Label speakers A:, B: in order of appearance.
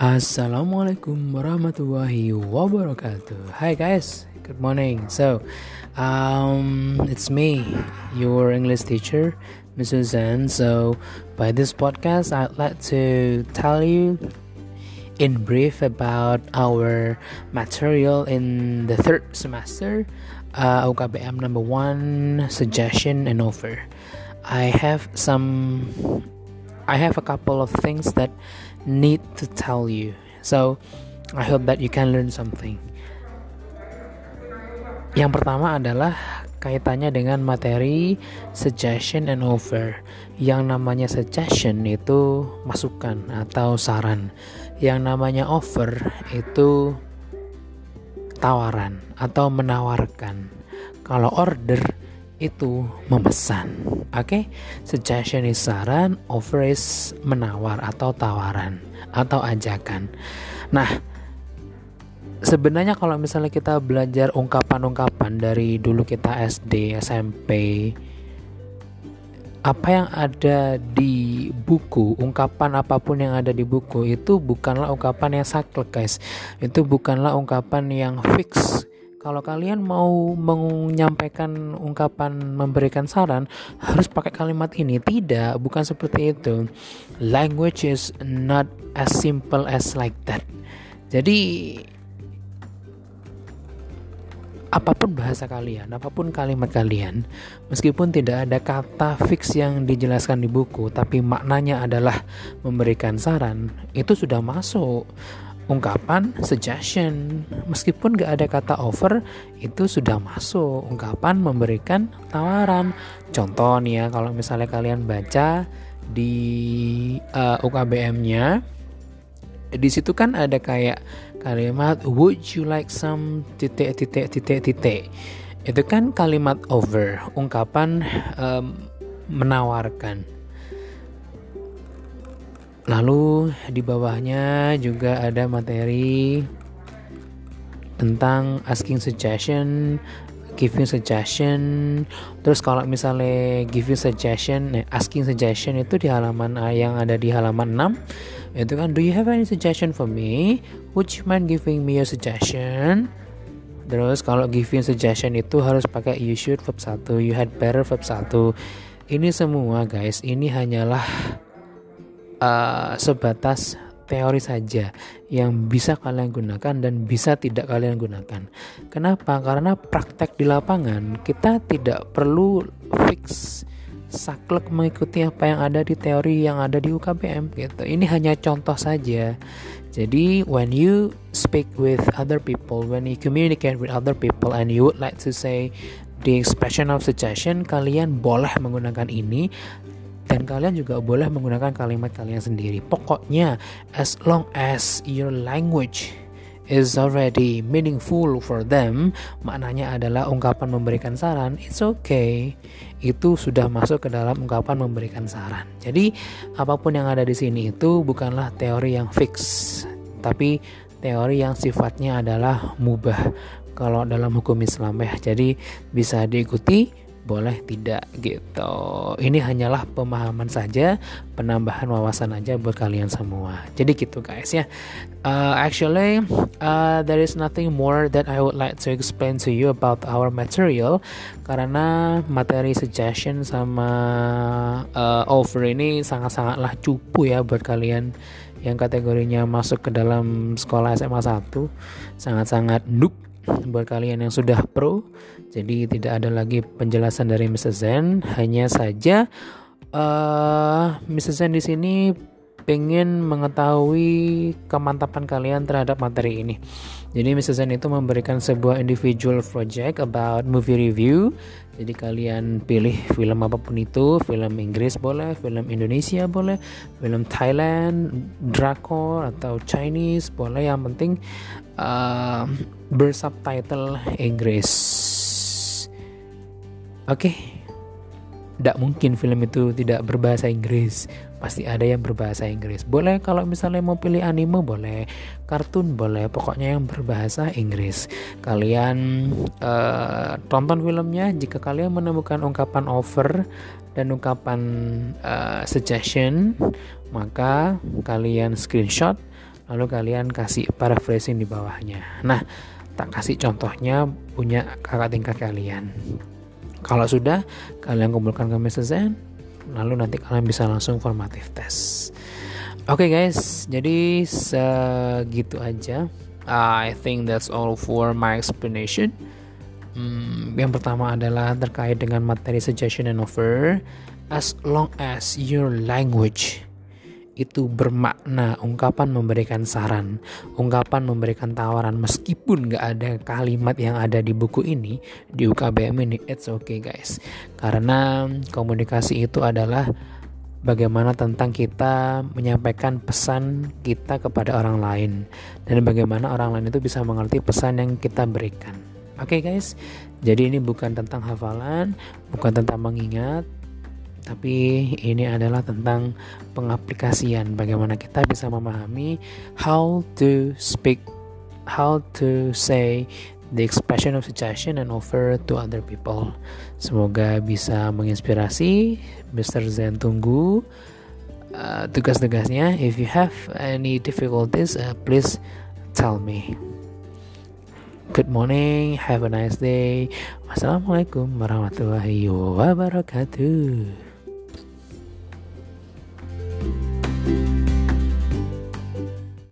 A: Assalamualaikum warahmatullahi wabarakatuh. Hi guys, good morning. So, um, it's me, your English teacher, Mrs. Zen. So, by this podcast, I'd like to tell you in brief about our material in the third semester, uh, UKBM number one, suggestion and offer. I have some, I have a couple of things that need to tell you. So, I hope that you can learn something. Yang pertama adalah kaitannya dengan materi suggestion and offer. Yang namanya suggestion itu masukan atau saran. Yang namanya offer itu tawaran atau menawarkan. Kalau order itu memesan. Oke, okay? suggestion is saran, offer is menawar atau tawaran atau ajakan. Nah, sebenarnya kalau misalnya kita belajar ungkapan-ungkapan dari dulu kita SD, SMP, apa yang ada di buku, ungkapan apa pun yang ada di buku itu bukanlah ungkapan yang saklek, guys. Itu bukanlah ungkapan yang fix kalau kalian mau menyampaikan ungkapan memberikan saran harus pakai kalimat ini. Tidak bukan seperti itu. Language is not as simple as like that. Jadi apa pun bahasa kalian, apa pun kalimat kalian, meskipun tidak ada kata fix yang dijelaskan di buku, tapi maknanya adalah memberikan saran, itu sudah masuk ungkapan suggestion. Meskipun gak ada kata offer itu sudah masuk. Ungkapan memberikan tawaran. Contoh nih ya kalau misalnya kalian baca di uh, eh, UKBM-nya di situ kan ada kayak kalimat would you like some titik titik titik titik? Itu kan kalimat over ungkapan um, menawarkan Lalu di bawahnya juga ada materi tentang asking suggestion, giving suggestion. Terus kalau misalnya giving suggestion, eh, asking suggestion itu di halaman yang ada di halaman 6 itu kan do you have any suggestion for me? Would you mind giving me a suggestion? Terus kalau giving suggestion itu harus pakai you should verb 1, you had better verb 1. Ini semua guys, ini hanyalah uh, sebatas teori saja yang bisa kalian gunakan dan bisa tidak kalian gunakan. Kenapa? Karena praktek di lapangan kita tidak perlu fix saklek mengikuti apa yang ada di teori yang ada di UKBM gitu. Ini hanya contoh saja. Jadi when you speak with other people, when you communicate with other people and you would like to say the expression of suggestion, kalian boleh menggunakan ini dan kalian juga boleh menggunakan kalimat kalian sendiri. Pokoknya as long as your language is already meaningful for them, maknanya adalah ungkapan memberikan saran, it's okay. Itu sudah masuk ke dalam ungkapan memberikan saran. Jadi, apa pun yang ada di sini itu bukanlah teori yang fix, tapi teori yang sifatnya adalah mubah kalau dalam hukum Islam ya. Jadi bisa diikuti boleh tidak gitu. Ini hanyalah pemahaman saja, penambahan wawasan aja buat kalian semua. Jadi gitu guys ya. Uh, actually, uh, there is nothing more that I would like to explain to you about our material karena materi suggestion sama uh, offer ini sangat-sangatlah cupu ya buat kalian yang kategorinya masuk ke dalam sekolah SMA 1 sangat-sangat noob buat kalian yang sudah pro jadi tidak ada lagi penjelasan dari Mr. Zen hanya saja uh, Mr. Zen di sini pengen mengetahui kemantapan kalian terhadap materi ini. Jadi Mr. Zen itu memberikan sebuah individual project about movie review. Jadi kalian pilih film apa pun itu, film Inggris boleh, film Indonesia boleh, film Thailand, drakor atau Chinese boleh. Yang penting uh, bersubtitle Inggris. Oke. Okay. Tidak mungkin film itu tidak berbahasa Inggris pasti ada yang berbahasa Inggris. Boleh kalau misalnya mau pilih anime boleh, kartun boleh, pokoknya yang berbahasa Inggris. Kalian uh, tonton filmnya jika kalian menemukan ungkapan offer dan ungkapan uh, suggestion, maka kalian screenshot lalu kalian kasih paraphrasing di bawahnya nah tak kasih contohnya punya kakak tingkat kalian. Kalau sudah kalian kumpulkan ke message lalu nanti kalian bisa langsung formatif tes. Oke okay guys jadi segitu aja. I think that's all for my explanation. Hmm, yang pertama adalah terkait dengan materi suggestion and offer. As long as your language itu bermakna ungkapan memberikan saran, ungkapan memberikan tawaran meskipun gak ada kalimat yang ada di buku ini di UKBM ini, it's okay guys. Karena komunikasi itu adalah bagaimana tentang kita menyampaikan pesan kita kepada orang lain dan bagaimana orang lain itu bisa mengerti pesan yang kita berikan. Oke okay guys, jadi ini bukan tentang hafalan, bukan tentang mengingat, tapi ini adalah tentang pengaplikasian bagaimana kita bisa memahami how to speak, how to say the expression of suggestion and offer to other people. Semoga bisa menginspirasi Mr. Zen tunggu uh, tugas-tugasnya. If you have any difficulties, uh, please tell me. Good morning, have a nice day. Wassalamualaikum warahmatullahi wabarakatuh.